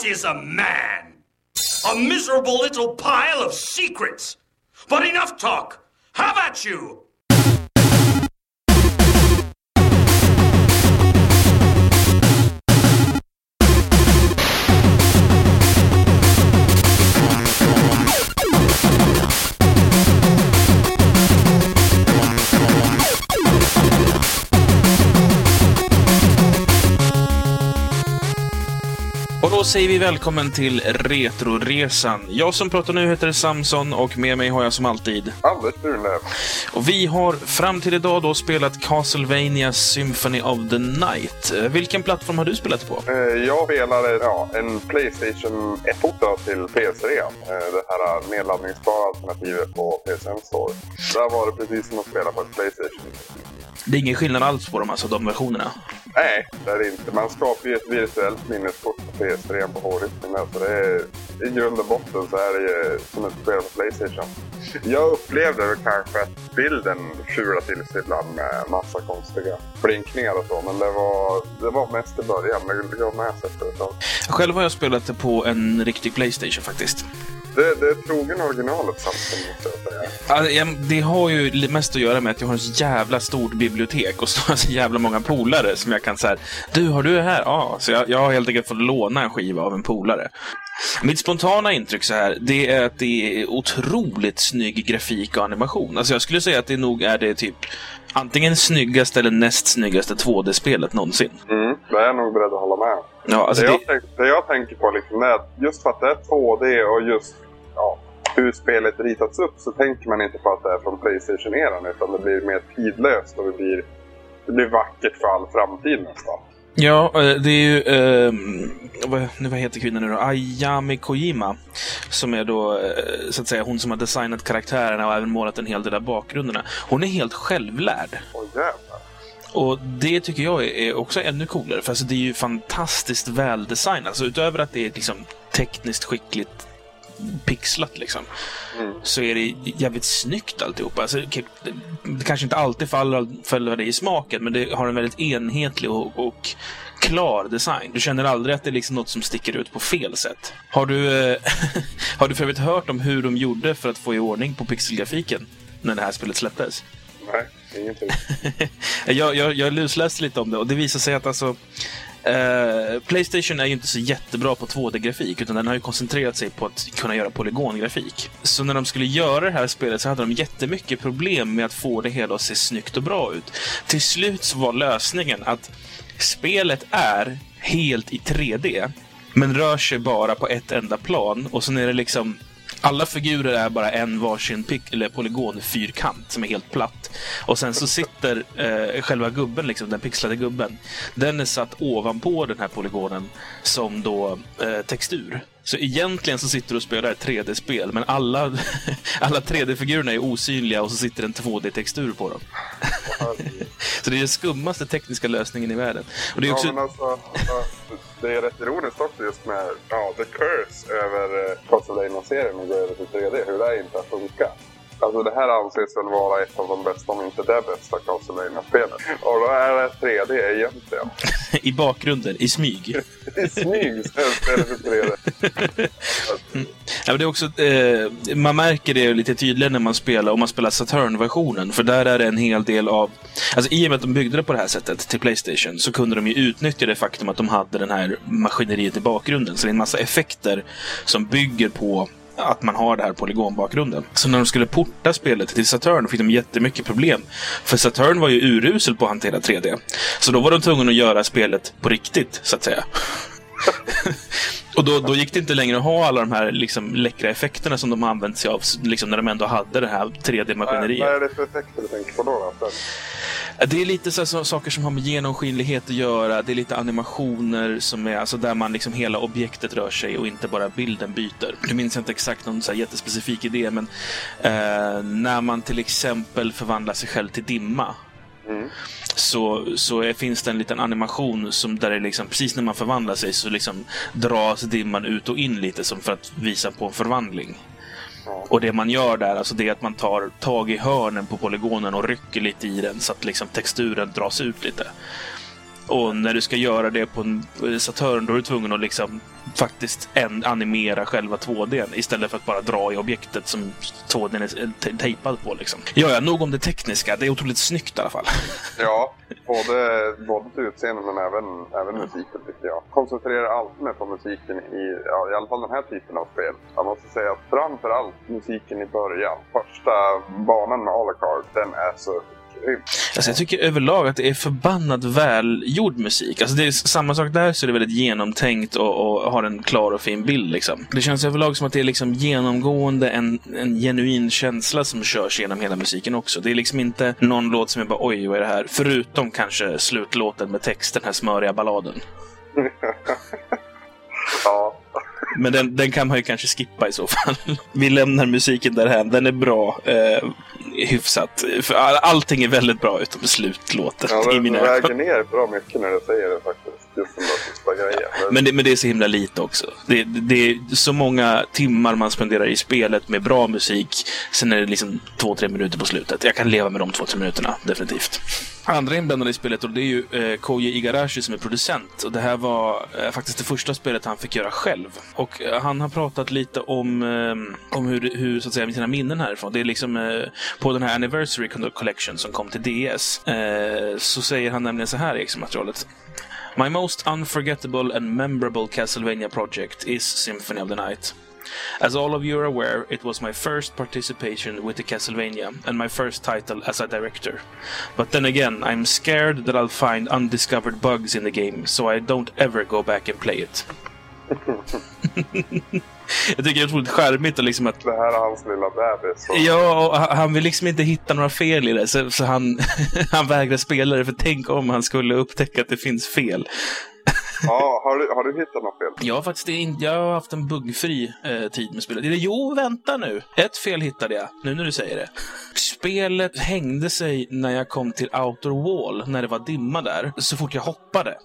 What is a man? A miserable little pile of secrets. But enough talk. Have at you! Säger vi välkommen till Retroresan. Jag som pratar nu heter Samson och med mig har jag som alltid Anders Burlöv. Och vi har fram till idag då spelat Castlevania Symphony of the Night. Eh, Vilken plattform har du spelat på? Eh, Jag spelade ja, en Playstation 1-porta till PS3. eh, Det här nedladdningsbara alternativet på PSN Store. Där var det precis som att spela på ett Playstation. Det är ingen skillnad alls på dem, alltså de versionerna. Nej, det är det inte. Man skapar ju ett virtuellt minneskort på PS3 på hårdisken. där, Så det är, i grund och botten så är det ju som ett spel på Playstation. Jag upplevde väl kanske att bilden fulade till sig ibland med massa konstiga blinkningar och så. Men det var, det var mest i början. Men jag har med sig efter ett tag. Själv har jag spelat det på en riktig Playstation faktiskt. Det, det är trogen originalet samtidigt måste jag säga. Ja, Det har ju mest att göra med att jag har ett jävla stort bibliotek och så jävla många polare som jag kan säga Du, har du det här? Ja. Så jag, jag har helt enkelt fått låna en skiva av en polare. Mitt spontana intryck så här, det är att det är otroligt snygg grafik och animation. Alltså jag skulle säga att det nog är det typ antingen snyggaste eller näst snyggaste 2D-spelet någonsin. Mm, det är jag nog beredd att hålla med om. Ja, alltså det, det, jag tänk, det jag tänker på liksom är att just för att det är 2D och just ja, hur spelet ritats upp så tänker man inte på att det är från Playstation-eran utan det blir mer tidlöst och det blir, det blir vackert för all framtid nästan. Ja, eh, det är ju... ehm, vad, heter kvinnan nu då? Ayami Kojima. Som är då, eh, så att säga, hon som har designat karaktärerna och även målat en hel del av bakgrunderna. Hon är helt självlärd. Åh jävlar. Och det tycker jag är- är också ännu coolare. För alltså, det är ju fantastiskt väldesignat. Alltså, utöver att det är liksom tekniskt skickligt pixlat liksom. Så är det jävligt snyggt alltihopa. Alltså, det, det kanske inte alltid faller, faller dig i smaken, men det har en väldigt enhetlig och, och klar design. Du känner aldrig att det är liksom något som sticker ut på fel sätt. Har du, eh, har du för övrigt hört om hur de gjorde för att få i ordning på pixelgrafiken när det här spelet släpptes? Nej, ingenting. jag, jag, jag lusläste lite om det och det visar sig att alltså Eh, Playstation är ju inte så jättebra på 2D-grafik utan den har ju koncentrerat sig på att kunna göra polygongrafik. Så när de skulle göra det här spelet så hade de jättemycket problem med att få det hela att se snyggt och bra ut. Till slut så var lösningen att spelet är helt i 3D men rör sig bara på ett enda plan och sen är det liksom alla figurer är bara en varsin pick, eller polygonfyrkant som är helt platt. Och sen så sitter eh, själva gubben, liksom, den pixlade gubben, den är satt ovanpå den här polygonen som då eh, textur. Så egentligen så sitter du och spelar ett 3D-spel, men alla, alla 3D-figurerna är osynliga och så sitter en 2D-textur på dem. så det är den skummaste tekniska lösningen i världen. Och det är Ja, också... men alltså, det är rätt ironiskt också just med ja, the curse över eh, Castlevania-serien och gå över till 3D. Hur det inte har funkat. Alltså det här anses väl vara ett av de bästa, om inte det bästa Castlevania-spelet. Och då är det 3D egentligen. I bakgrunden, i smyg. I smyg istället för 3D. Ja, men det är också, eh, man märker det lite tydligare när man spelar, om man spelar Saturn-versionen. För där är det en hel del av... Alltså i och med att de byggde det på det här sättet till Playstation så kunde de ju utnyttja det faktum att de hade den här maskineriet i bakgrunden. Så det är en massa effekter som bygger på att man har det här polygonbakgrunden. Så när de skulle porta spelet till Saturn fick de jättemycket problem. För Saturn var ju urusel på att hantera 3D. Så då var de tvungna att göra spelet på riktigt, så att säga. Och då, då gick det inte längre att ha alla de här liksom, läckra effekterna som de använt sig av liksom, när de ändå hade det här 3D-maskineriet. Vad är det för effekter du tänker på då? då? Det är lite så, så, saker som har med genomskinlighet att göra. Det är lite animationer som är alltså där man liksom hela objektet rör sig och inte bara bilden byter. Nu minns jag inte exakt någon så jättespecifik idé, men eh, när man till exempel förvandlar sig själv till dimma så, så är, finns det en liten animation som där det liksom, precis när man förvandlar sig så liksom dras dimman ut och in lite som för att visa på en förvandling. Och det man gör där, alltså det är att man tar tag i hörnen på polygonen och rycker lite i den så att liksom texturen dras ut lite. Och när du ska göra det på en Saturn, då är du tvungen att liksom faktiskt en, animera själva 2D istället för att bara dra i objektet som 2D är tejpad på. Liksom. Ja, ja, nog om det tekniska. Det är otroligt snyggt i alla fall. Ja, både, både till utseendet men även, även musiken tycker jag. Koncentrera alltid mer på musiken i, ja, i alla fall den här typen av spel. Jag måste säga att framförallt musiken i början, första banan med Alucard, den är så Alltså jag tycker överlag att det är förbannat välgjord musik. Alltså det är samma sak där, så är det väldigt genomtänkt och, och har en klar och fin bild. Liksom. Det känns överlag som att det är liksom genomgående en, en genuin känsla som körs genom hela musiken också. Det är liksom inte någon låt som är bara oj, vad är det här? Förutom kanske slutlåten med text, den här smöriga balladen. ja. Men den, den, kan man ju kanske skippa i så fall. Vi lämnar musiken därhän. Den är bra. Eh, hyfsat. För allting är väldigt bra utom slutlåten. Ja, i mina väger ner bra mycket när du säger det faktiskt. Men, men, det, men det är så himla lite också. Det, det, är så många timmar man spenderar i spelet med bra musik. Sen är det liksom två, tre minuter på slutet. Jag kan leva med de två, tre minuterna, definitivt. Andra inblandade i spelet och det är ju eh, Koji Igarashi som är producent. Och det här var eh, faktiskt det första spelet han fick göra själv. Och eh, han har pratat lite om, eh, om hur, hur, så att säga, sina minnen härifrån. Det är liksom eh, på den här Anniversary Collection som kom till DS. Eh, så säger han nämligen så här i extramaterialet. My most unforgettable and memorable Castlevania project is Symphony of the Night. As all of you are aware, it was my first participation with the Castlevania and my first title as a director. But then again, I'm scared that I'll find undiscovered bugs in the game, so I don't ever go back and play it. jag tycker det är otroligt charmigt och liksom att... Det här är hans lilla bebis. Ja, och han vill liksom inte hitta några fel i det. Så, så han, han vägrar spela det, för tänk om han skulle upptäcka att det finns fel. Ja, har du, har du hittat något fel? Jag har faktiskt inte, jag har haft en buggfri eh, tid med spelet. Jo, vänta nu! Ett fel hittade jag, nu när du säger det. Spelet hängde sig när jag kom till Outer Wall, när det var dimma där, så fort jag hoppade.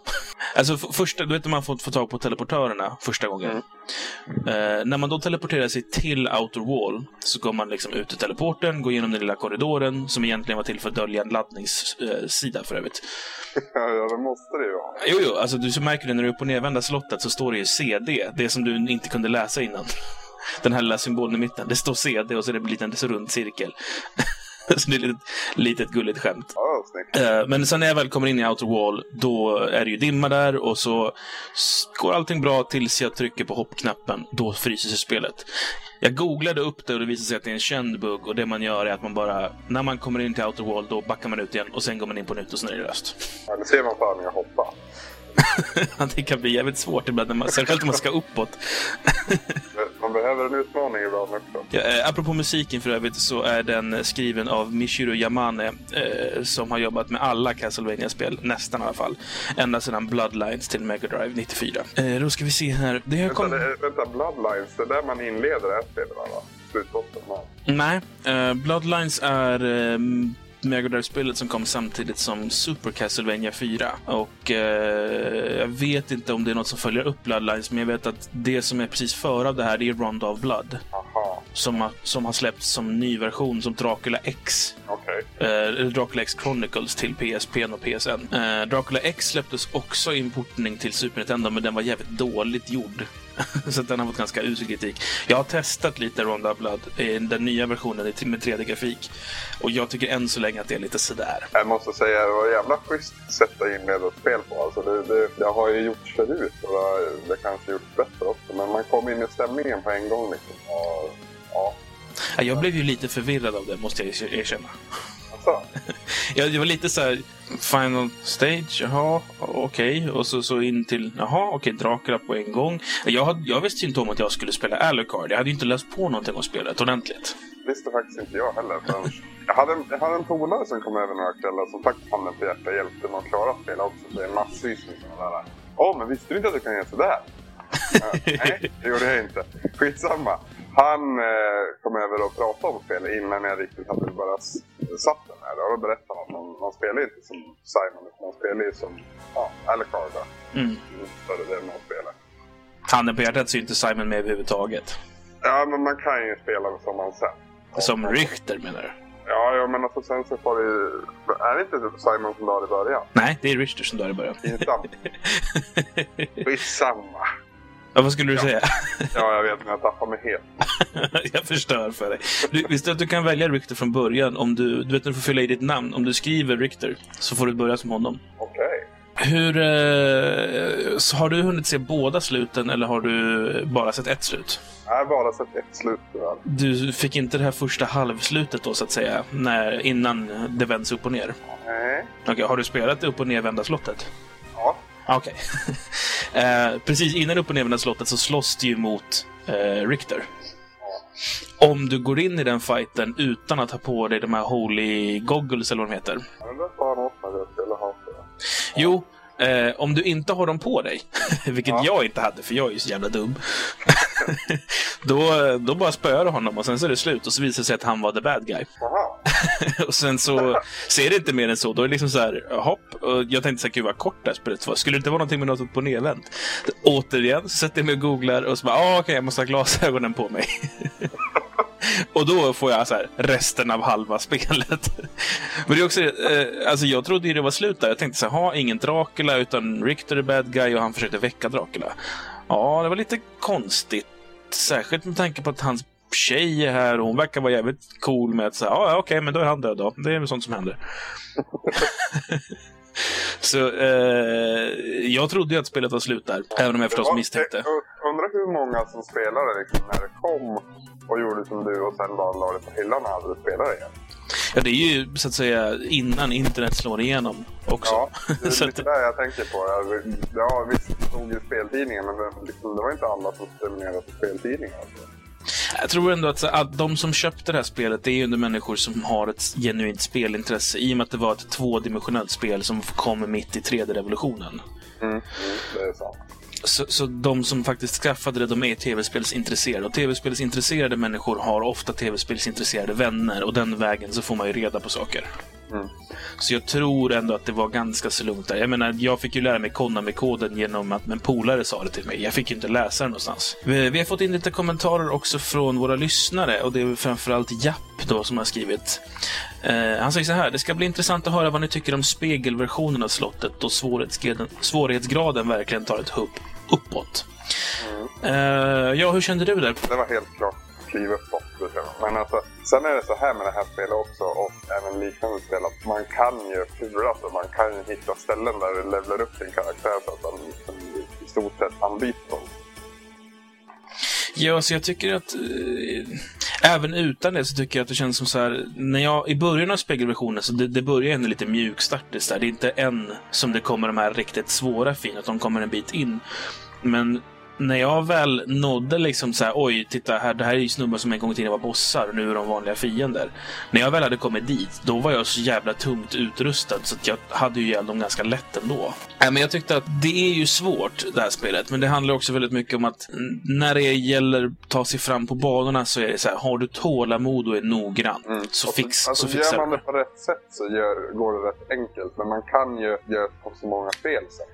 Alltså första, du vet när man får få tag på teleportörerna första gången. Mm. Eh, när man då teleporterar sig till Outer Wall så går man liksom ut ur teleporten, går igenom den lilla korridoren som egentligen var till för att dölja en laddningssida för övrigt. ja, det måste det ju vara. Jo, jo, alltså du märker det när du är på nedvända slottet så står det ju CD, det som du inte kunde läsa innan. Den här lilla symbolen i mitten. Det står CD och så är det en liten rund cirkel. så det är ett litet gulligt skämt. Ja, Men sen när jag väl kommer in i Outer Wall, då är det ju dimma där och så går allting bra tills jag trycker på hoppknappen. Då fryser sig spelet. Jag googlade upp det och det visade sig att det är en känd bugg och det man gör är att man bara, när man kommer in till Outer Wall, då backar man ut igen och sen går man in på nytt och sen är det löst. Ja, det ser man på när jag hoppar. det kan bli jävligt svårt ibland, när man, särskilt om man ska uppåt. Behöver en utmaning ibland också. Ja, eh, apropå musiken för övrigt så är den skriven av Michiru Yamane eh, som har jobbat med alla castlevania spel nästan i alla fall. Ända sedan Bloodlines till Mega Drive 94. Eh, då ska vi se här. Det vänta, kom... det, vänta, Bloodlines, det är där man inleder det här spelet va? Slutbotten? Nej, eh, Bloodlines är eh, Mega Drive-spelet som kom samtidigt som Super Castlevania 4. Och eh, jag vet inte om det är något som följer upp Bloodlines, men jag vet att det som är precis före av det här, det är Rondo of Blood. Aha. Som, har, som har släppts som ny version, som Dracula X. Okay. Eh, Dracula X Chronicles till PSP och PSN. Eh, Dracula X släpptes också i importning till Super Nintendo, men den var jävligt dåligt gjord. så den har fått ganska usel kritik. Jag har testat lite Ronda Blood, eh, den nya versionen med 3D-grafik. Och jag tycker än så länge att det är lite sådär. Jag måste säga, det var jävla schysst sätta att med ett spel på. Alltså det, det, det har ju gjorts förut och det, det kanske gjorts bättre också. Men man kom in i stämningen på en gång liksom. Och, ja. Jag blev ju lite förvirrad av det, måste jag erkänna. Alltså. ja, det var lite så här, Final Stage, jaha, okej. Okay. Och så, så in till, jaha, okej, okay, Dracula på en gång. Jag, hade, jag visste inte om att jag skulle spela Alucard. Jag hade ju inte läst på någonting om spelet ordentligt. visste faktiskt inte jag heller. Men jag, hade, jag hade en polare som kom över några kvällar som faktiskt handen på hjärtat hjälpte mig att klara spelet också. Det är massvis med sådana där. Åh, oh, men visste du inte att du kan göra sådär? uh, nej, det gjorde jag inte. Skitsamma. Han eh, kom över och pratade om spelet innan jag riktigt hade bara satt den här. Och då berättade han att man, man spelar inte som Simon, utan man spelar ju som ja, Alucard. Mm. Större delen av spelet. Handen på hjärtat så är inte Simon med överhuvudtaget. Ja, men man kan ju spela som man sen. Som Richter menar du? Ja, ja, men alltså sen så får det Är det inte Simon som dör i början? Nej, det är Richter som dör i början. Inte Skitsamma. Ja, vad skulle du Ja. säga? Ja, jag vet, men jag tappar mig helt. jag förstör för dig. Du, visste du att du kan välja Richter från början? Om du, du vet när du får fylla i ditt namn. Om du skriver Richter så får du börja som honom. Okej. Hur... Eh, har du hunnit se båda sluten eller har du bara sett ett slut? Jag har bara sett ett slut tyvärr. Du fick inte det här första halvslutet då, så att säga, när, innan det vänds upp och ner? Nej. Okej, har du spelat det upp och nervända slottet? Ja. Okej. eh, precis innan upp och nervända slottet så slåss du ju mot eh, Richter. Om du går in i den fighten utan att ha på dig de här Holy Goggles eller vad de heter. Jo, eh, om du inte har dem på dig, vilket Ja. jag inte hade för jag är ju så jävla dum. då, då bara spöar du honom och sen så är det slut och så visar det sig att han var the bad guy. Och sen så ser det inte mer än så. Då är det liksom så här, hopp. Och jag tänkte så här, gud vad kort det här spelet var. Skulle det inte vara någonting med något på nedvänt? Återigen så sätter jag mig och googlar och så bara, ah, okej, jag måste ha glasögonen på mig. Och då får jag så här, resten av halva spelet. Men det är också, eh, alltså jag trodde ju det var slut där. Jag tänkte så här, ha ingen Dracula utan Richter är bad guy och han försökte väcka Dracula. Ja, det var lite konstigt. Särskilt med tanke på att hans tjej är här och hon verkar vara jävligt cool med att säga, ja, ja, okej, men då är han död då. Det är sånt som händer. Så eh, jag trodde ju att spelet var slut där, även om jag förstås var- misstänkte. Jag undrar hur många som spelade liksom när det kom och gjorde som du och sen bara la det på hyllan och aldrig spelade igen. Ja, det är ju så att säga innan internet slår igenom också. Ja, det är lite där jag tänker på. Ja, visst stod i speltidningen, men det, liksom, det var inte alla som prenumererade på speltidningar. Alltså. Jag tror ändå att, att de som köpte det här spelet, det är ju ändå människor som har ett genuint spelintresse. I och med att det var ett tvådimensionellt spel som kom mitt i 3D-revolutionen. Mm. Mm, det är sant. Så, så de som faktiskt skaffade det, de är tv-spelsintresserade. Och tv-spelsintresserade människor har ofta tv-spelsintresserade vänner. Och den vägen så får man ju reda på saker. Mm. Så jag tror ändå att det var ganska så lugnt där. Jag menar, jag fick ju lära mig Konami-koden genom att en polare sa det till mig. Jag fick ju inte läsa den någonstans. Vi, vi har fått in lite kommentarer också från våra lyssnare. Och det är framförallt Japp då som har skrivit. Eh, han säger så här. Det ska bli intressant att höra vad ni tycker om spegelversionen av slottet då svårighetsgraden, svårighetsgraden verkligen tar ett hupp uppåt. Eh, ja, hur kände du där? Det var helt klart kliv uppåt. känner jag. Men alltså, sen är det så här med det här spelet också och även liknande spel att man kan ju klura sig. Man kan ju hitta ställen där du levlar upp din karaktär så att den liksom i stort sett anbyts. Ja, så jag tycker att eh, även utan det så tycker jag att det känns som så här, när jag, i början av spegelversionen så det, det börjar ändå lite mjukstartigt. Det är inte än som det kommer de här riktigt svåra fina, att de kommer en bit in. Men när jag väl nådde liksom så här, oj, titta här, det här är ju snubbar som en gång i tiden var bossar och nu är de vanliga fiender. När jag väl hade kommit dit, då var jag så jävla tungt utrustad så att jag hade ju ihjäl dem ganska lätt ändå. Nej, men jag tyckte att det är ju svårt, det här spelet, men det handlar också väldigt mycket om att mm, när det gäller att ta sig fram på banorna så är det så här, har du tålamod och är noggrann, så, Och fix, alltså, så fixar Gör man du det på rätt sätt så gör, går det rätt enkelt. Men man kan ju göra på så många fel sen.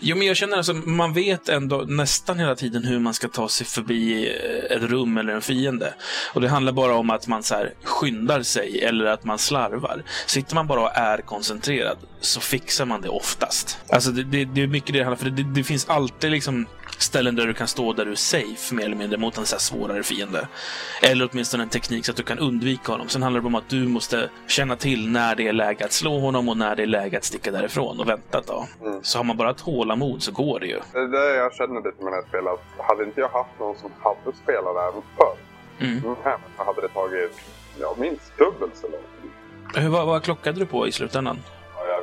Jo, men jag känner alltså, man vet ändå nästan hela tiden hur man ska ta sig förbi eh, ett rum eller en fiende. Och det handlar bara om att man så här skyndar sig eller att man slarvar. Sitter man bara och är koncentrerad så fixar man det oftast. Alltså, det, det, det är mycket det det handlar om, för det, det finns alltid liksom ställen där du kan stå där du är safe, mer eller mindre, mot en så svårare fiende. Eller åtminstone en teknik så att du kan undvika honom. Sen handlar det om att du måste känna till när det är läge att slå honom och när det är läge att sticka därifrån och vänta ett tag. Mm. Så har man bara tålamod så går det ju. Det är det jag känner lite med det här spelet. att Hade inte jag haft någon som hade spelat det här förr. Mm. Mm. Så hade det tagit ja, minst dubbelt så lång tid. Vad, vad klockade du på i slutändan?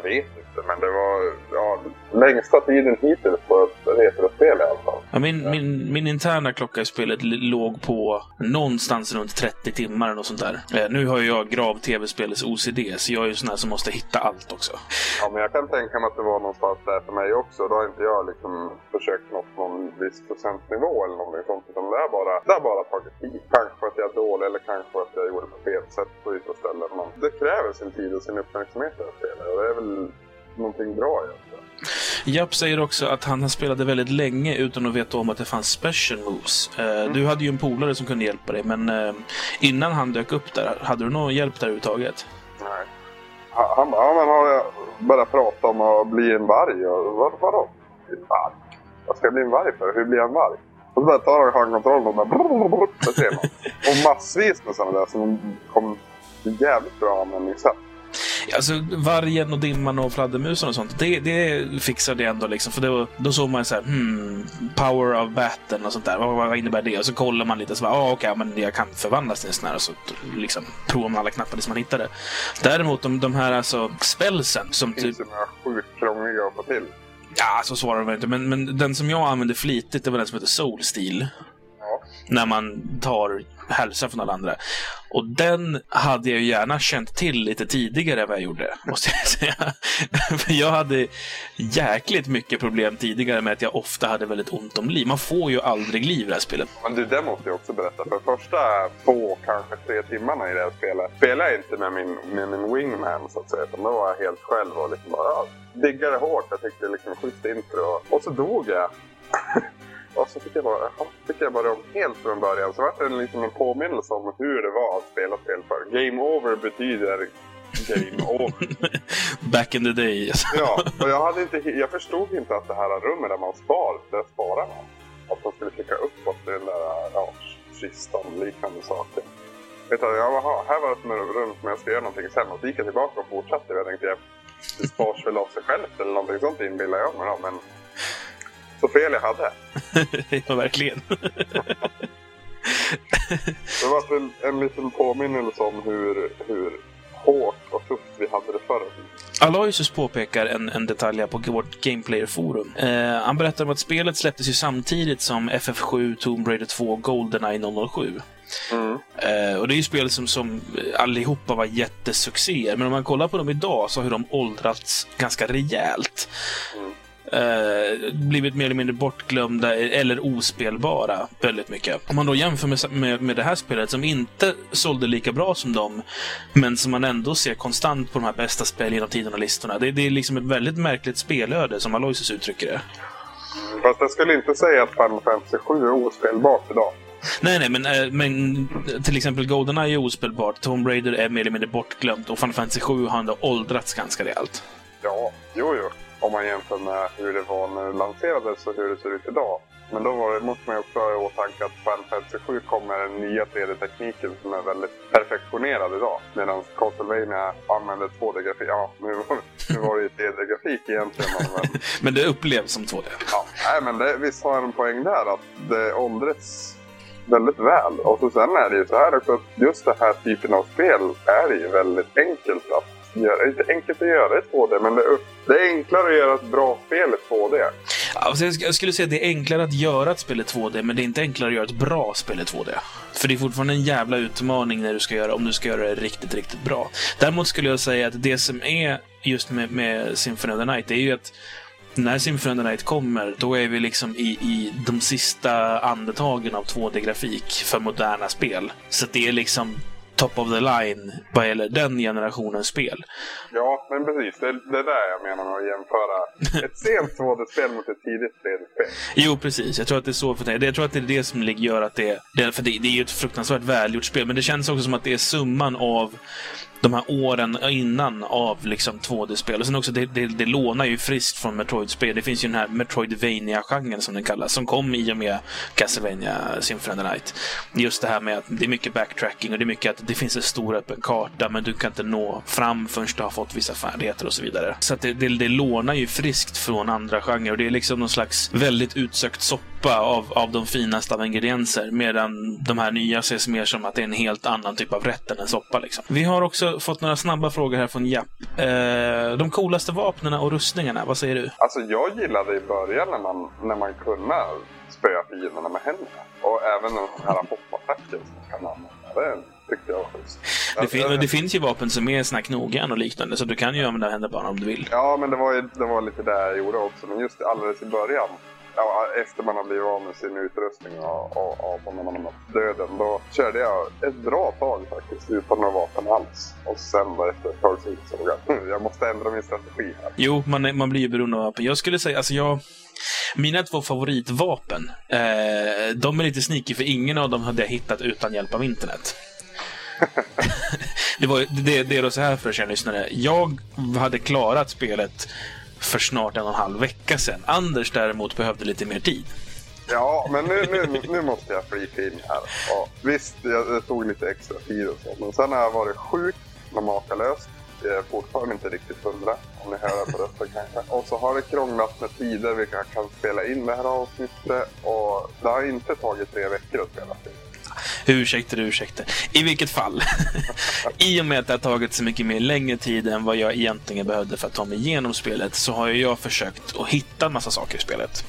Ja, jag vet inte, men det var ja, längsta tiden hittills på ett retrospel i alla fall. Ja, min, min, min interna klocka i spelet låg på någonstans runt 30 timmar eller något sånt där. Eh, nu har ju jag grav tv-spelets OCD, så jag är ju sån här som måste hitta allt också. Ja, men jag kan tänka mig att det var någonstans där för mig också. Då har inte jag liksom försökt nå någon viss procentnivå eller någonting sånt. Utan det har bara, det har bara tagit tid. Kanske för att jag är dålig eller kanske för att jag gjorde på fel sätt på vissa ställen. Men det kräver sin tid och sin uppmärksamhet det här spelet. Och det är väl någonting bra egentligen. Japp säger också att han spelade väldigt länge utan att veta om att det fanns special moves. Eh, Du hade ju en polare som kunde hjälpa dig, men eh, innan han dök upp där, hade du någon hjälp där överhuvudtaget? Nej. Han han men har börjat prata om att bli en varg? Och, vad, vadå? En varg? Vad ska jag bli en varg för? Hur blir jag en varg? Och så bara tar han kontrollen och bara... Det ser man. Och massvis med sådana där som kom jävligt bra användningssätt. Alltså, vargen och dimman och fladdermusen och sånt, det, det fixade jag ändå. Liksom, för då, då såg man så här, hmm, power of batten och sånt där. Vad, vad innebär det? Och så kollar man lite så bara, ah, okej, okay, men jag kan förvandlas till en sån här. Och så liksom, provar man alla knappar som man hittade. Däremot de, de här alltså, spelsen som Det typ... ju några sjukt krångliga att få till. Ja, så svarar de inte. Men, men den som jag använde flitigt, det var den som heter Soul Steel. Ja när man tar hälsa från alla andra. Och den hade jag ju gärna känt till lite tidigare än vad jag gjorde, måste jag säga. För jag hade jäkligt mycket problem tidigare med att jag ofta hade väldigt ont om liv. Man får ju aldrig liv i det här spelet. Men du, det måste jag också berätta. För första två, kanske tre timmarna i det här spelet spelade jag inte med min, med min wingman så att säga. Utan då var jag helt själv och liksom bara diggade hårt. Jag tyckte liksom schysst intro. Och så dog jag. och så fick jag bara, ja, fick jag bara om helt från början. Så var det liksom en påminnelse om hur det var att spela spel för. Game over betyder game over. Back in the day. Ja, och jag, hade inte, jag förstod inte att det här rummet där man spar, där sparar man. Att man skulle klicka uppåt till den där ja, kistan och liknande saker. Du, jag, aha, här var det ett rum som jag ska göra någonting sen. Och så gick jag tillbaka och fortsatte. Jag tänkte, det spars väl av sig självt eller någonting sånt inbillar jag mig. Men så fel jag hade. ja, verkligen. Det var en, en liten påminnelse om hur, hur hårt och tufft vi hade det förr. Aloysius påpekar en, en detalj här på vårt Gameplayer-forum. Eh, han berättar om att spelet släpptes ju samtidigt som FF7, Tomb Raider 2 och Goldeneye 007. Mm. Eh, och det är ju spel som, som allihopa var jättesuccéer. Men om man kollar på dem idag så har de åldrats ganska rejält. Mm. Eh, blivit mer eller mindre bortglömda eller ospelbara väldigt mycket. Om man då jämför med, med, med det här spelet som inte sålde lika bra som dem, men som man ändå ser konstant på de här bästa spel genom tiderna-listorna. Det, det är liksom ett väldigt märkligt spelöde, som Aloysius uttrycker det. Fast jag skulle inte säga att Final Fantasy 7 är ospelbart idag. Nej, nej, men, eh, men till exempel Goldeneye är ospelbart, Tomb Raider är mer eller mindre bortglömt och Final Fantasy 7 har ändå åldrats ganska rejält. Ja, jo, jo. Om man jämför med hur det var när det lanserades och hur det ser ut idag. Men då var det, måste man ju också ha i åtanke att Final Fantasy 7 kommer den nya 3D-tekniken som är väldigt perfektionerad idag. Medan Castlevania använder 2D-grafik. Ja, nu var, nu var det ju 3D-grafik egentligen. Men, Men det upplevs som 2D. ja, nej, men det, visst har en poäng där att det åldrats väldigt väl. Och så sen är det ju så här också att just den här typen av spel är ju väldigt enkelt att göra. Inte enkelt att göra i 2D, men det är, det är enklare att göra ett bra spel i 2D. Alltså jag sk- jag skulle säga att det är enklare att göra ett spel i 2D, men det är inte enklare att göra ett bra spel i 2D. För det är fortfarande en jävla utmaning när du ska göra, om du ska göra det riktigt, riktigt bra. Däremot skulle jag säga att det som är just med, med Symphony of the Night, det är ju att när Symphony of the Night kommer, då är vi liksom i, i de sista andetagen av 2D-grafik för moderna spel. Så det är liksom top of the line vad gäller den generationens spel. Ja, men precis. Det, det är där jag menar med att jämföra ett sent 2D-spel mot ett tidigt 3D-spel. Jo, precis. Jag tror att det är så för det. Jag tror att det är det som gör att det... det för det, det är ju ett fruktansvärt välgjort spel, men det känns också som att det är summan av de här åren innan av liksom 2D-spel. Och sen också, det, det, det lånar ju friskt från Metroid-spel. Det finns ju den här Metroidvania-genren som den kallas, som kom i och med Castlevania Symphony of the Night. Just det här med att det är mycket backtracking och det är mycket att det finns en stor öppen karta, men du kan inte nå fram förrän du har fått vissa färdigheter och så vidare. Så att det, det, det lånar ju friskt från andra genrer och det är liksom någon slags väldigt utsökt soppa av, av de finaste av ingredienser. Medan de här nya ses mer som att det är en helt annan typ av rätt än en soppa. Liksom. Vi har också fått några snabba frågor här från Japp. Eh, de coolaste vapnen och rustningarna, vad säger du? Alltså jag gillade i början när man, när man kunde spöa fienderna med händerna. Och även den här hoppattacken som man kan använda. Det tyckte jag var schysst. Det, fin- det finns ju vapen som är såna knogjärn och liknande, så du kan ju använda händerna bara om du vill. Ja, men det var, ju, det var lite det jag gjorde också. Men just alldeles i början, ja, efter man har blivit av med sin utrustning och, och, och när man har mött döden, då körde jag ett bra tag faktiskt utan några vapen alls. Och sen då efter ett tag så insåg jag att hm, jag måste ändra min strategi här. Jo, man, är, man blir ju beroende av vapen. Jag skulle säga, alltså jag... Mina två favoritvapen, eh, de är lite sneaky för ingen av dem hade jag hittat utan hjälp av internet. det, var, det, det är då så här för er lyssnare. Jag hade klarat spelet för snart en och en halv vecka sedan. Anders däremot behövde lite mer tid. Ja, men nu, nu, nu måste jag flika in här. Ja, visst, jag, det tog lite extra tid och så. Men sen har jag varit sjuk och makalöst. Jag är fortfarande inte riktigt hundra, om ni hör det på rösten kanske. Och så har det krånglat med tider vilka jag kan spela in det här avsnittet. Och det har inte tagit tre veckor att spela in. Ursäkter, ursäkter. I vilket fall. I och med att det har tagit så mycket mer längre tid än vad jag egentligen behövde för att ta mig igenom spelet så har jag försökt att hitta en massa saker i spelet.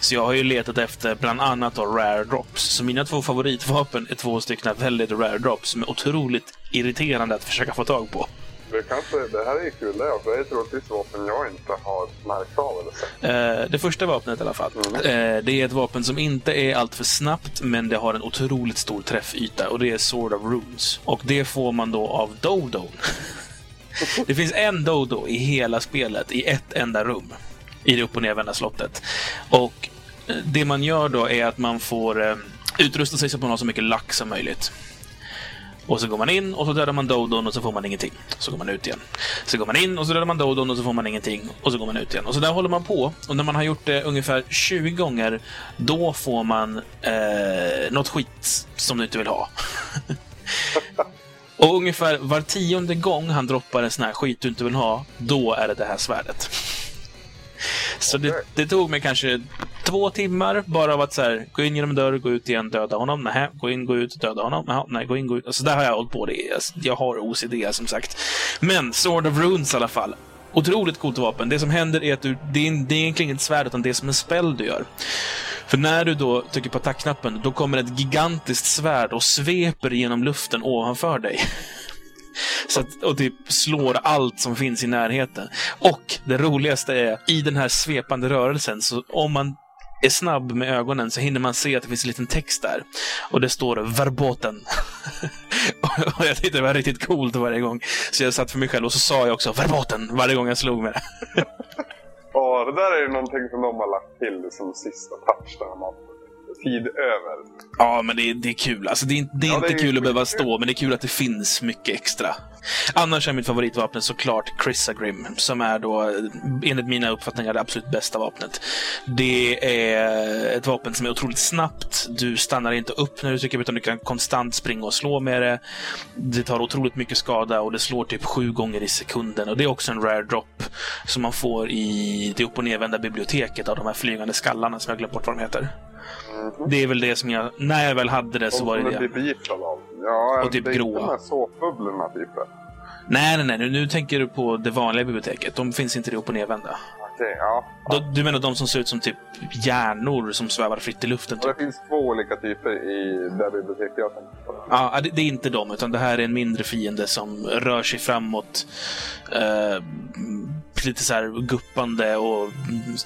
Så jag har ju letat efter bland annat då rare drops. Så mina två favoritvapen är två stycken väldigt rare drops som är otroligt irriterande att försöka få tag på. Det, kanske, det här är kul det, för det är troligtvis vapen jag inte har märkt av eller sett. Eh, det första vapnet i alla fall. Eh, det är ett vapen som inte är alltför snabbt, men det har en otroligt stor träffyta och det är Sword of Runes. Och det får man då av Dodo. det finns en Dodo i hela spelet, i ett enda rum. I det upp och nervända slottet. Och eh, det man gör då är att man får eh, utrusta sig så att man har så mycket lack som möjligt. Och så går man in och så dödar man Dodon och så får man ingenting. Så går man ut igen. Så går man in och så dödar man Dodon och så får man ingenting. Och så går man ut igen. Och så där håller man på. Och när man har gjort det ungefär 20 gånger, då får man eh, något skit som du inte vill ha. och ungefär var tionde gång han droppar en sån här skit du inte vill ha, då är det det här svärdet. Så det, det, tog mig kanske två timmar bara av att så här, gå in genom en dörr, gå ut igen, döda honom. Nej, gå in, gå ut, döda honom. Naha, nej, gå in, gå ut. Alltså, där har jag hållit på. Det. Alltså, jag har OCD som sagt. Men Sword of Runes i alla fall. Otroligt coolt vapen. Det som händer är att du, det, är, det är egentligen inget svärd, utan det är som en spell du gör. För när du då trycker på attackknappen, då kommer ett gigantiskt svärd och sveper genom luften ovanför dig. Så att, och typ slår allt som finns i närheten. Och det roligaste är, i den här svepande rörelsen, så om man är snabb med ögonen så hinner man se att det finns en liten text där. Och det står verboten. och jag tyckte det var riktigt coolt varje gång. Så jag satt för mig själv och så sa jag också verboten varje gång jag slog med det. Ja, det där är ju någonting som de har lagt till som sista touch där man tid över. Ja, men det är, det är kul. Alltså, det är, det är Ja, inte det är kul att behöva stå, men det är kul att det finns mycket extra. Annars är mitt favoritvapen såklart Chrysagrim, som är då enligt mina uppfattningar det absolut bästa vapnet. Det är ett vapen som är otroligt snabbt. Du stannar inte upp när du trycker, utan du kan konstant springa och slå med det. Det tar otroligt mycket skada och det slår typ sju gånger i sekunden. Och det är också en rare drop som man får i det upp och nervända biblioteket av de här flygande skallarna som jag glömt bort vad de heter. Det är väl det som jag, när jag väl hade det så De var det det. bebitrade av. Ja, Och typ det är gråa. inte de här såpbubblorna typ. Nej, nej, nej. Nu, nu tänker du på det vanliga biblioteket. De finns inte det upp och nervända. Okej, ja. Du, du menar de som ser ut som typ hjärnor som svävar fritt i luften? Och Typ. det finns två olika typer i det biblioteket jag tänkte på. Ja, det, det är inte de, utan det här är en mindre fiende som rör sig framåt. Eh, lite så här guppande och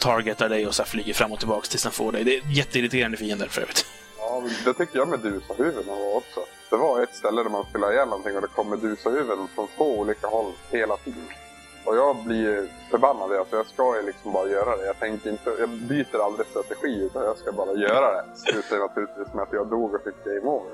targetar dig och så flyger fram och tillbaka tills den får dig. Det är jätteirriterande fiender för övrigt. Ja, det tycker jag Medusa-huvudena var också. Det var ett ställe där man skulle ha ihjäl någonting och det kom Medusa-huvuden från två olika håll hela tiden. Och jag blir förbannad. Alltså jag ska ju liksom bara göra det. Jag tänker inte, jag byter aldrig strategi utan jag ska bara göra det. Slutar naturligtvis med att jag dog och fick game over.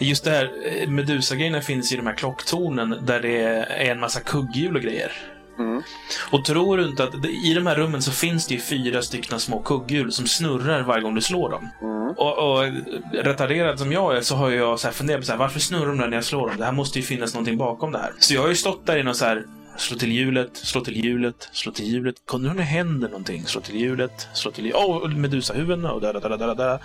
Just det här, eh, Medusa-grejerna finns i de här klocktornen där det är en massa kugghjul och grejer. Mm. Och tror du inte att det- i de här rummen så finns det ju fyra stycken små kugghjul som snurrar varje gång du slår dem. Mm. Och, och retarderad som jag är så har jag så här funderat på så här, varför snurrar de där när jag slår dem? Det här måste ju finnas någonting bakom det här. Så jag har ju stått där i någon så här Slå till hjulet, slå till hjulet, slå till hjulet. Kunde det händer någonting? Slå till hjulet, slå till hjulet. Åh, oh, Medusa-huvuden och där, där, där, där, där.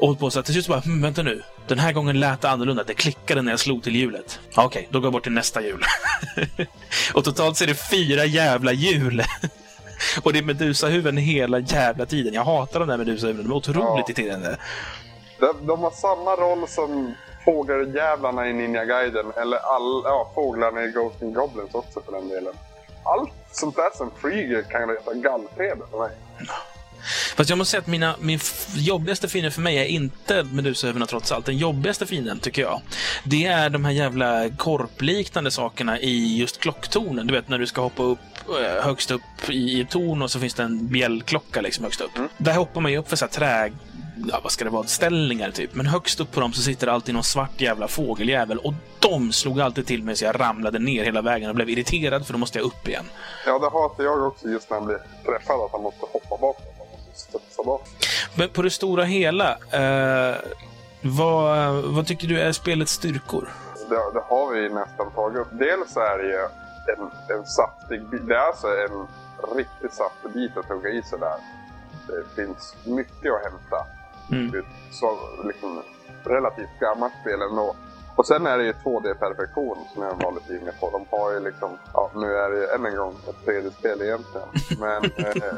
Och hållit på så till slut så bara, hm, vänta nu. Den här gången lät det annorlunda. Det klickade när jag slog till hjulet. Ja, Okej, då går jag bort till nästa hjul. och totalt så är det fyra jävla hjul. och det är Medusa-huvuden hela jävla tiden. Jag hatar de där Medusa-huvuden. De är otroligt Ja. irriterande. De, de har samma roll som fågeljävlarna i Ninja Gaiden eller all, ja, fåglarna i Ghost and Goblins också för den delen. Allt sånt där som flyger kan reta gallfeber för mig. Fast jag måste säga att mina, min jobbigaste fiende för mig är inte Medusahuvudena trots allt. Den jobbigaste fienden, tycker jag, det är de här jävla korpliknande sakerna i just klocktornen. Du vet, när du ska hoppa upp eh, högst upp i, torn och så finns det en bjällklocka liksom högst upp. Där hoppar man ju upp för så här trä... Ja, vad ska det vara? Ställningar typ. Men högst upp på dem så sitter det alltid någon svart jävla fågeljävel och de slog alltid till mig så jag ramlade ner hela vägen och blev irriterad för då måste jag upp igen. Ja, det hatar jag också just när han blir träffad, att han måste hoppa bakåt. Han måste studsa bakåt. Men på det stora hela, eh, vad, vad tycker du är spelets styrkor? Det, det har vi nästan tagit upp. Dels är det ju en, en saftig bit. Det är alltså en riktigt saftig bit att hugga i sig där. Det finns mycket att hämta. Mm. Det är ett så liksom, relativt gammalt spel ändå. Och sen är det ju 2D-perfektion som jag var lite inne på. De har ju liksom, ja nu är det ju än en gång ett 3D-spel egentligen. Men eh,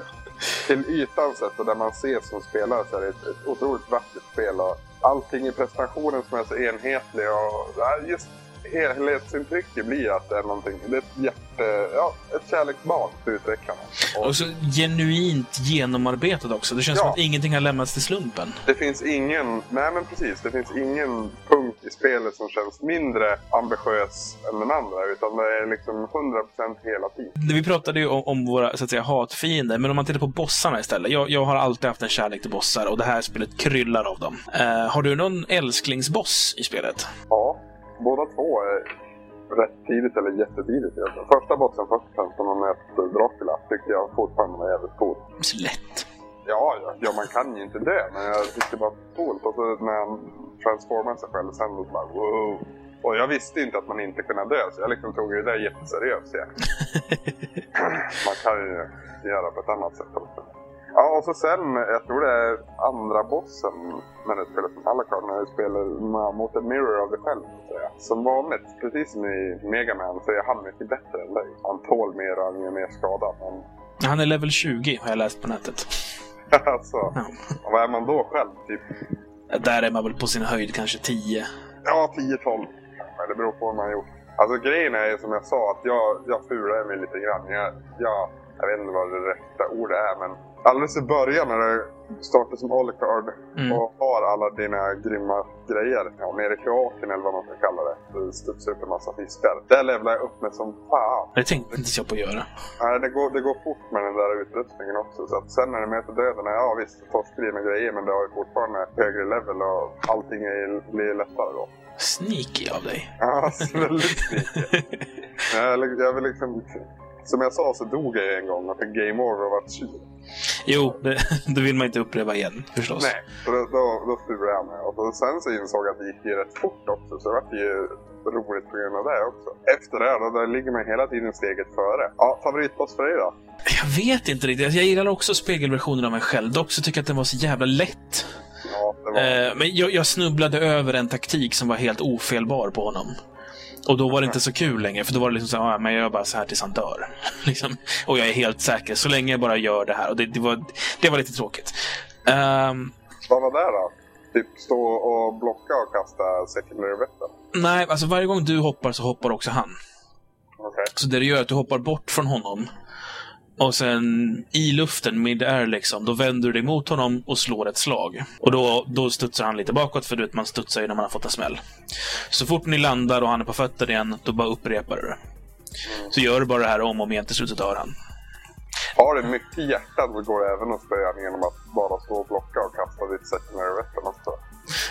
till ytan sett och där man ser som spelare så är det ett, ett otroligt vackert spel. Och allting i presentationen som är så enhetlig och just helhetsintrycket blir att det är någonting, det är ett jätte, ja, ett kärleksbarn till utvecklarna. Och Och så genuint genomarbetat också. Det känns Ja. som att ingenting har lämnats till slumpen. det finns ingen, nej men precis, det finns ingen punkt i spelet som känns mindre ambitiös än den andra. Utan det är liksom 100% hela tiden. Vi pratade ju om, om våra så att säga, hatfiender, men om man tittar på bossarna istället. Jag, jag har alltid haft en kärlek till bossar och det här spelet kryllar av dem. Eh, har du någon älsklingsboss i spelet? Ja, båda två är rätt tidigt eller jättetidigt egentligen. Första bossen först och främst, som man möter Dracula, tyckte jag fortfarande var jävligt cool. Så lätt. Ja, ja, ja, man kan ju inte dö, men jag tyckte det var coolt. Och så när han transformade sig själv sen, då bara wow. Och jag visste inte att man inte kunde dö, så jag liksom tog det där jätteseriöst. Ja. man kan ju göra på ett annat sätt också. Ja, och så sen, jag tror det är andra bossen när du spelar som Alucard, när du spelar mot en mirror av dig själv. Så säga. Som vanligt, precis som i Mega Man, så är han mycket bättre än dig. Han tål mer och han gör mer skada. Men Han är level 20, har jag läst på nätet. alltså, Ja. vad är man då själv? Typ Där är man väl på sin höjd kanske 10. Ja, 10-12. Men det beror på vad man har gjort. Alltså grejen är som jag sa att jag, jag fular mig lite grann. Jag, jag, jag vet inte vad det rätta ordet är men alldeles i början när du startar som Alucard Mm. och har alla dina grymma grejer. Ja, nere i kloaken eller vad man ska kalla det. Du studsar upp en massa fiskar. Där levlar jag upp med som fan. Det tänkte inte jag på att göra. Nej, det går, det går fort med den där utrustningen också. Så att sen när du möter döden, ja visst, torskar dina grejer men du har ju fortfarande högre level och allting är, blir lättare då. Sneaky av dig. Ja, väldigt sneaky. jag, jag vill liksom, som jag sa så dog jag en gång och fick game over och var sur. Jo, det, det vill man inte uppleva igen förstås. Nej, så då, då, då styrde jag mig. Och så, sen så insåg jag att det gick ju rätt fort också. Så det var ju roligt på grund av det också. Efter det, då, då ligger man hela tiden steget före. Ja, favoritboss för dig då? Jag vet inte riktigt. Alltså, Jag gillar också spegelversionen av mig själv. Dock så tycker jag att den var så jävla lätt. Ja, var... Eh, men jag, jag snubblade över en taktik som var helt ofelbar på honom. Och då var det inte så kul längre, för då var det liksom så här, "Ah, men jag gör bara så här tills han dör. liksom. Och jag är helt säker, så länge jag bara gör det här. Och det, det, var, det var lite tråkigt. Ehm, Vad var det då? Typ stå och blocka och kasta secondary weapon? nej, alltså varje gång du hoppar så hoppar också han. Okej. Så det du gör är att du hoppar bort från honom. Och sen i luften, mid-air liksom, då vänder du dig mot honom och slår ett slag. Och då, då studsar han lite bakåt, för du vet, man studsar ju när man har fått en smäll. Så fort ni landar och han är på fötter igen, då bara upprepar du det. Så gör du bara det här om och om igen, till slut så dör han. Har det mycket hjärta så går det även att spöa genom att bara stå och blocka och kasta ditt secondary weapon också.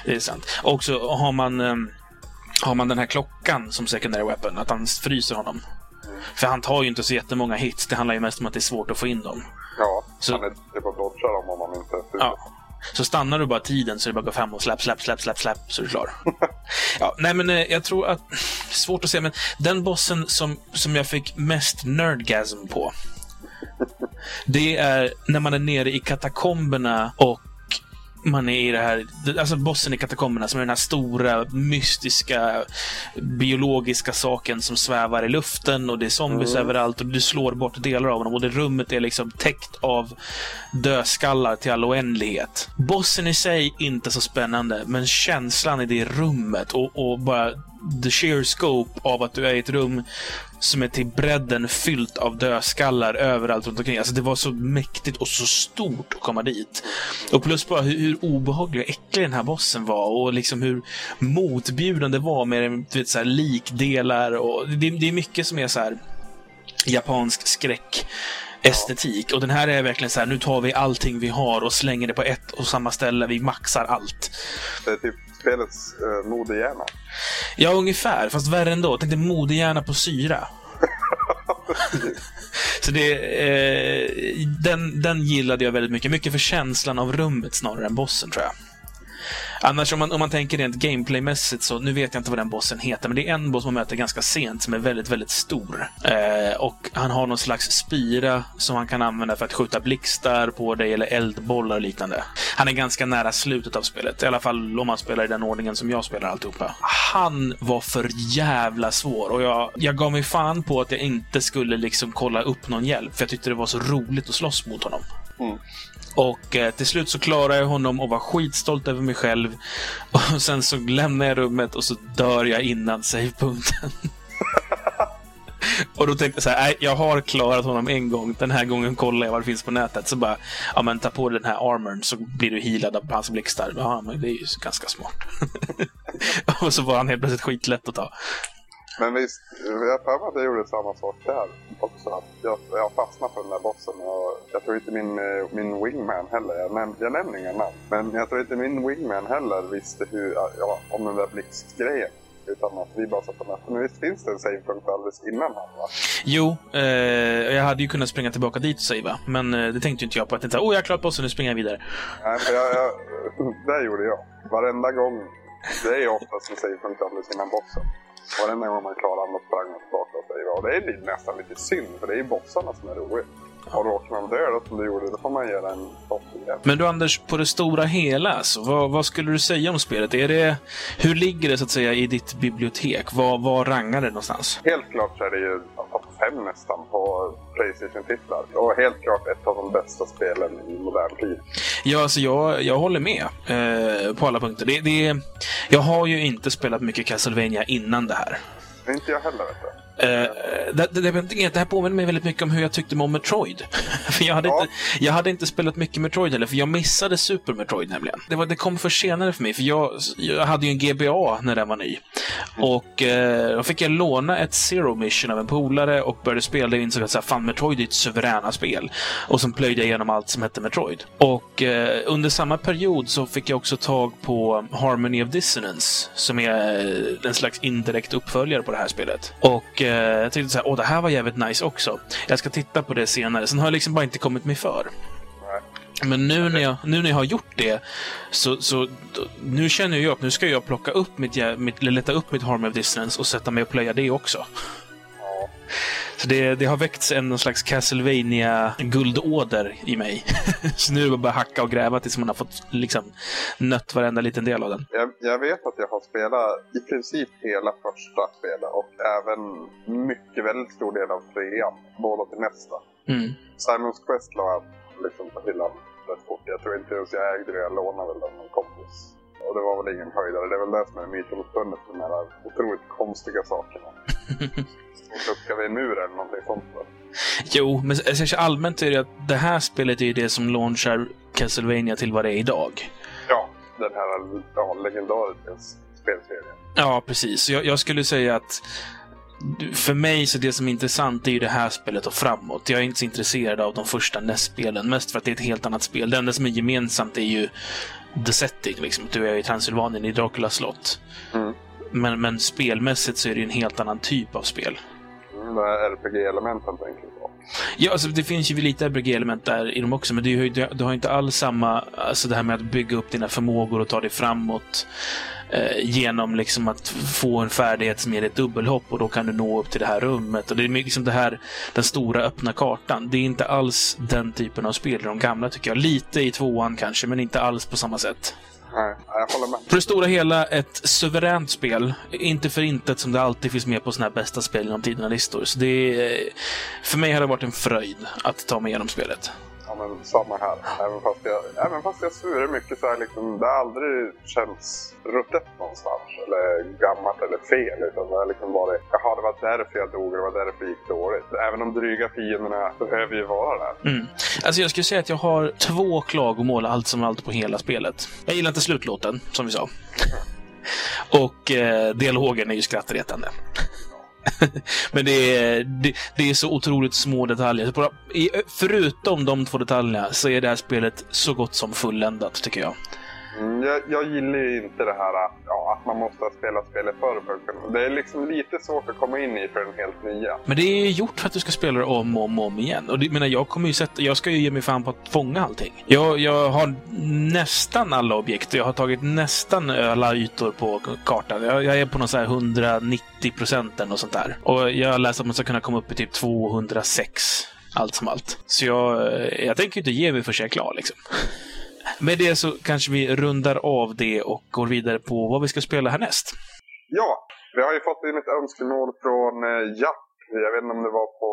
Det är sant. Och så har man, ehm, har man den här klockan som secondary weapon, att han fryser honom. För han tar ju inte så jättemånga hits, det handlar ju mest om att det är svårt att få in dem. Ja, Så- han är duktig på att dodga dem om man inte är. Ja. Så stannar du bara tiden så är det bara att gå fram och släpp, släpp, släpp, släpp, släpp så är du klar. ja, nej men eh, jag tror att... Svårt att säga, men den bossen som, som jag fick mest nerdgasm på. Det är när man är nere i katakomberna och man är i det här, alltså bossen i katakomberna som är den här stora, mystiska, biologiska saken som svävar i luften och det är zombies överallt och du slår bort delar av dem och det rummet är liksom täckt av dödskallar till all oändlighet. Bossen i sig inte så spännande, men känslan i det rummet och, och bara the sheer scope av att du är i ett rum som är till bredden fyllt av dödskallar överallt runt omkring. Alltså det var så mäktigt och så stort att komma dit. Och plus bara hur, hur obehaglig och äcklig den här bossen var och liksom hur motbjudande det var med du vet, så här, likdelar och det, det är mycket som är så här japansk skräck estetik. Och den här är verkligen så här, nu tar vi allting vi har och slänger det på ett och samma ställe. Vi maxar allt. Det är typ spelets uh, modehjärna. Ja, ungefär. Fast värre ändå. Tänk dig modehjärna på syra. Så det, eh, den, den gillade jag väldigt mycket. Mycket för känslan av rummet snarare än bossen, tror jag. Annars om man, om man tänker rent gameplaymässigt så, nu vet jag inte vad den bossen heter, men det är en boss man möter ganska sent som är väldigt, väldigt stor. Eh, och han har någon slags spira som han kan använda för att skjuta blixtar på dig eller eldbollar och liknande. Han är ganska nära slutet av spelet, i alla fall om man spelar i den ordningen som jag spelar alltihopa. Han var för jävla svår och jag, jag gav mig fan på att jag inte skulle liksom kolla upp någon hjälp, för jag tyckte det var så roligt att slåss mot honom. Mm. Och eh, till slut så klarade jag honom och var skitstolt över mig själv. Och sen så lämnar jag rummet och så dör jag innan savepunkten. och då tänkte jag så här, nej, jag har klarat honom en gång. Den här gången kollar jag vad det finns på nätet. Så bara, ja men ta på dig den här armorn så blir du healad av hans blixtar. Ja, men det är ju ganska smart. och så var han helt plötsligt skitlätt att ta. Men visst, jag har för mig att jag gjorde samma sak där också. Jag, jag fastnade på den där bossen. Och jag tror inte min, eh, min wingman heller, jag, näm, jag nämner inga namn, men jag tror inte min wingman heller visste hur, ja, om den där blixtgrejen. Utan att vi bara satt på Men visst finns det en savepunkt alldeles innan han va? Jo, eh, jag hade ju kunnat springa tillbaka dit och savea. Men eh, det tänkte inte jag på. Jag tänkte åh, jag har klarat bossen, nu springer jag vidare. Nej, för jag, jag, det gjorde jag. Varenda gång. Det är oftast en savepunkt alldeles innan bossen. Varenda gång man klarar den sprang man tillbaka och savea. Och det är nästan lite synd, för det är ju bossarna som är roligt. Och råkar man dö då, som du gjorde, då får man göra en topp igen. Men du Anders, på det stora hela, alltså, vad, vad, skulle du säga om spelet? Är det, hur ligger det så att säga i ditt bibliotek? Vad, vad rangar det någonstans? Helt klart så är det ju topp fem nästan på Playstation-titlar. Och helt klart ett av de bästa spelen i modern tid. Ja, alltså jag, jag håller med eh, på alla punkter. Det, det, jag har ju inte spelat mycket Castlevania innan det här. Det inte jag heller, vet du. Uh, det, det, det, här påminner mig väldigt mycket om hur jag tyckte om Metroid. för jag hade, ja. inte, jag hade inte spelat mycket Metroid heller, för jag missade Super Metroid nämligen. Det, var, det kom för senare för mig, för jag, jag hade ju en GBA när den var ny. Mm. Och uh, då fick jag låna ett Zero Mission av en polare och började spela det och insåg att så här, fan, Metroid är ett suveräna spel. Och sen plöjde jag igenom allt som hette Metroid. Och uh, under samma period så fick jag också tag på Harmony of Dissonance, som är en slags indirekt uppföljare på det här spelet. Och Eh, jag tyckte så här, åh, det här var jävligt nice också. Jag ska titta på det senare. Sen har jag liksom bara inte kommit mig för. Men nu när, jag, nu när jag har gjort det, så, så nu känner jag att nu ska jag plocka upp mitt, mitt leta upp mitt Harm of Distance och sätta mig och plöja det också. Så det, det har väckts en någon slags castlevania guldåder i mig. så nu är det bara hacka och gräva tills man har fått liksom, nött varenda liten del av den. Jag, jag, vet att jag har spelat i princip hela första spelet och även mycket, väldigt stor del av trean. Båda till nästa. Mm. Simons Quest la jag liksom på hyllan rätt fort. Jag tror inte ens jag ägde det, jag lånade väl av någon kompis. Och det var väl ingen höjdare. Det är väl det som är mytomspunnet för de här otroligt konstiga sakerna. Duckar vi en mur eller någonting sånt? Då? Jo, men allmänt är det att det här spelet är det som launchar Castlevania till vad det är idag. Ja, den här ja, legendariska spelserien. Ja, precis. Jag, jag skulle säga att för mig så det som är intressant är ju det här spelet och framåt. Jag är inte så intresserad av de första NES-spelen, mest för att det är ett helt annat spel. Det enda som är gemensamt är ju the setting, liksom. Du är i Transylvanien i Dracula slott. Mm. Men, men spelmässigt så är det en helt annan typ av spel. Mm, RPG-elementen tänker på? Ja, alltså det finns ju lite RPG-element där i dem också, men du, du, du har inte alls samma, alltså det här med att bygga upp dina förmågor och ta dig framåt eh, genom liksom att få en färdighet som ger ett dubbelhopp och då kan du nå upp till det här rummet. Och det är liksom det här, den stora öppna kartan. Det är inte alls den typen av spel i de gamla tycker jag. Lite i tvåan kanske, men inte alls på samma sätt. Nej, jag håller med. På det stora hela ett suveränt spel. Inte för intet som det alltid finns med på såna här bästa spel genom tiderna-listor. Så det är, för mig har det varit en fröjd att ta mig igenom spelet men samma här. Även fast jag, även fast jag surar mycket så här liksom, det har aldrig känts ruttet någonstans. Eller gammalt eller fel. Utan det har liksom varit, jaha det var därför jag dog, det var därför det gick dåligt. Även de dryga fienderna behöver ju vara där. Mm. Alltså jag skulle säga att jag har två klagomål allt som allt på hela spelet. Jag gillar inte slutlåten, som vi sa. Och eh, dialogen är ju skrattretande. Men det är, det, det, är så otroligt små detaljer. Förutom de två detaljerna så är det här spelet så gott som fulländat, tycker jag. Mm, jag, jag, gillar ju inte det här ja, att man måste ha spelat spelet förr för att kunna... Det är liksom lite svårt att komma in i för den helt nya. Men det är ju gjort för att du ska spela det om och om, om igen. Och det, menar, jag kommer ju sätta... Jag ska ju ge mig fan på att fånga allting. Jag, jag har nästan alla objekt. Jag har tagit nästan alla ytor på kartan. Jag, jag är på någon så här 190 procenten eller sånt där. Och jag har läst att man ska kunna komma upp i typ 206 allt som allt. Så jag, eh, jag tänker inte ge mig förrän jag är klar liksom. Med det så kanske vi rundar av det och går vidare på vad vi ska spela härnäst. Ja, vi har ju fått in ett önskemål från eh, Japp. Jag vet inte om det var på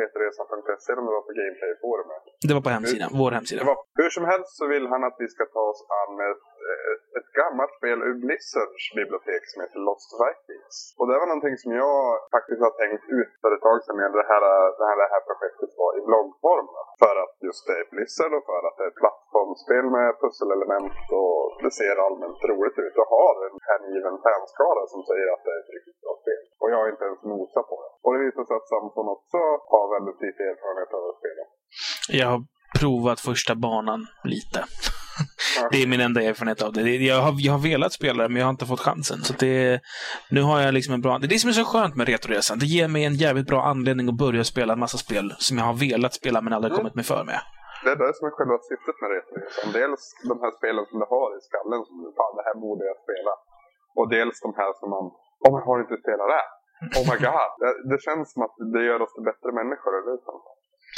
reteresan.se eller om det var på Gameplay-forumet. Det var på hemsidan, vår hemsida. Var, hur som helst så vill han att vi ska ta oss an ett, eh, Eh, ett gammalt spel ur Blizzards bibliotek som heter Lost Vikings. Och det var någonting som jag faktiskt har tänkt ut för ett tag sedan när det här, det här, det här projektet var i bloggform. För att just det är Blizzard och för att det är ett plattformsspel med pusselelement och det ser allmänt roligt ut och har en hängiven fanskara som säger att det är ett riktigt bra spel. Och jag har inte ens nosat på det. Och det visar sig att Samson också har väldigt lite erfarenhet av att spela. Jag har provat första banan lite. Det är min enda erfarenhet av det. Jag har, jag har velat spela det, men jag har inte fått chansen. Så det, nu har jag liksom en bra... Det är det som är så skönt med Retoresan. Det ger mig en jävligt bra anledning att börja spela en massa spel som jag har velat spela, men aldrig mm. kommit mig för med. Det är det som är själva syftet med Retoresan. Dels de här spelen som du har i skallen, som du fan, det här borde jag spela. Och dels de här som man, om man har inte spelat det. Oh my god. Det, det känns som att det gör oss till bättre människor, eller hur?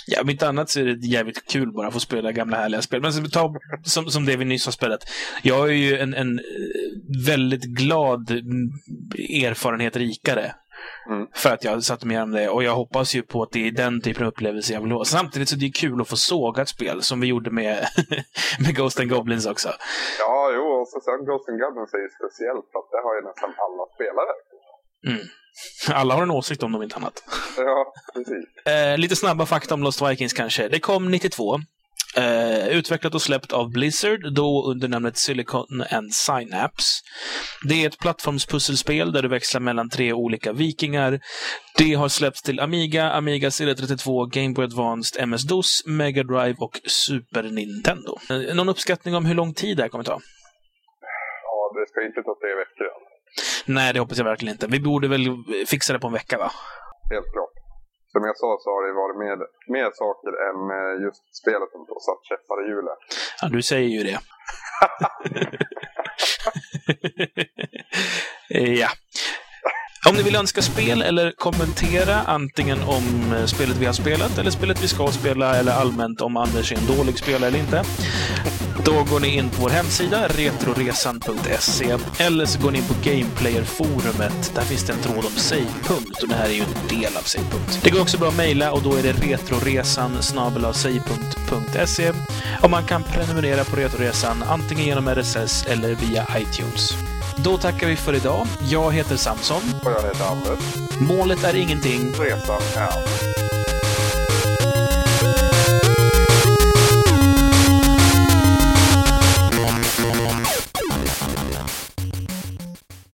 Ja, om inte annat så är det jävligt kul bara att få spela gamla härliga spel. Men ta som, som det vi nyss har spelat. Jag är ju en, en väldigt glad erfarenhet rikare. Mm. För att jag satte mig om det. Och jag hoppas ju på att det är den typen av upplevelse jag vill ha. Samtidigt så är det kul att få såga ett spel, som vi gjorde med, med Ghost and Goblins också. Ja, jo, och så sen Ghost and Goblins är ju speciellt, för att det har ju nästan alla spelare. Mm. Alla har en åsikt om dem, inte annat. Ja, precis. Eh, lite snabba fakta om Lost Vikings kanske. Det kom 92. Eh, utvecklat och släppt av Blizzard, då under namnet Silicon and Synapse. Det är ett plattformspusselspel där du växlar mellan tre olika vikingar. Det har släppts till Amiga, Amiga CD32, Game Boy Advanced, MS-DOS, Mega Drive och Super Nintendo. Eh, någon uppskattning om hur lång tid det här kommer ta? Ja, det ska inte ta tre veckor. Nej, det hoppas jag verkligen inte. Vi borde väl fixa det på en vecka, va? Helt klart. Som jag sa så har det varit mer, mer saker än eh, just spelet som satt käppar i hjulet. Ja, du säger ju det. ja. Om ni vill önska spel eller kommentera antingen om eh, spelet vi har spelat eller spelet vi ska spela eller allmänt om Anders är en dålig spelare eller inte. Då går ni in på vår hemsida, retroresan.se, eller så går ni in på Gameplayer-forumet. Där finns det en tråd om Savepunkt och det här är ju en del av Savepunkt. Det går också bra att mejla och då är det retroresan och man kan prenumerera på Retroresan antingen genom RSS eller via iTunes. Då tackar vi för idag. Jag heter Samson. Och jag heter Anders. Målet är ingenting. Resan är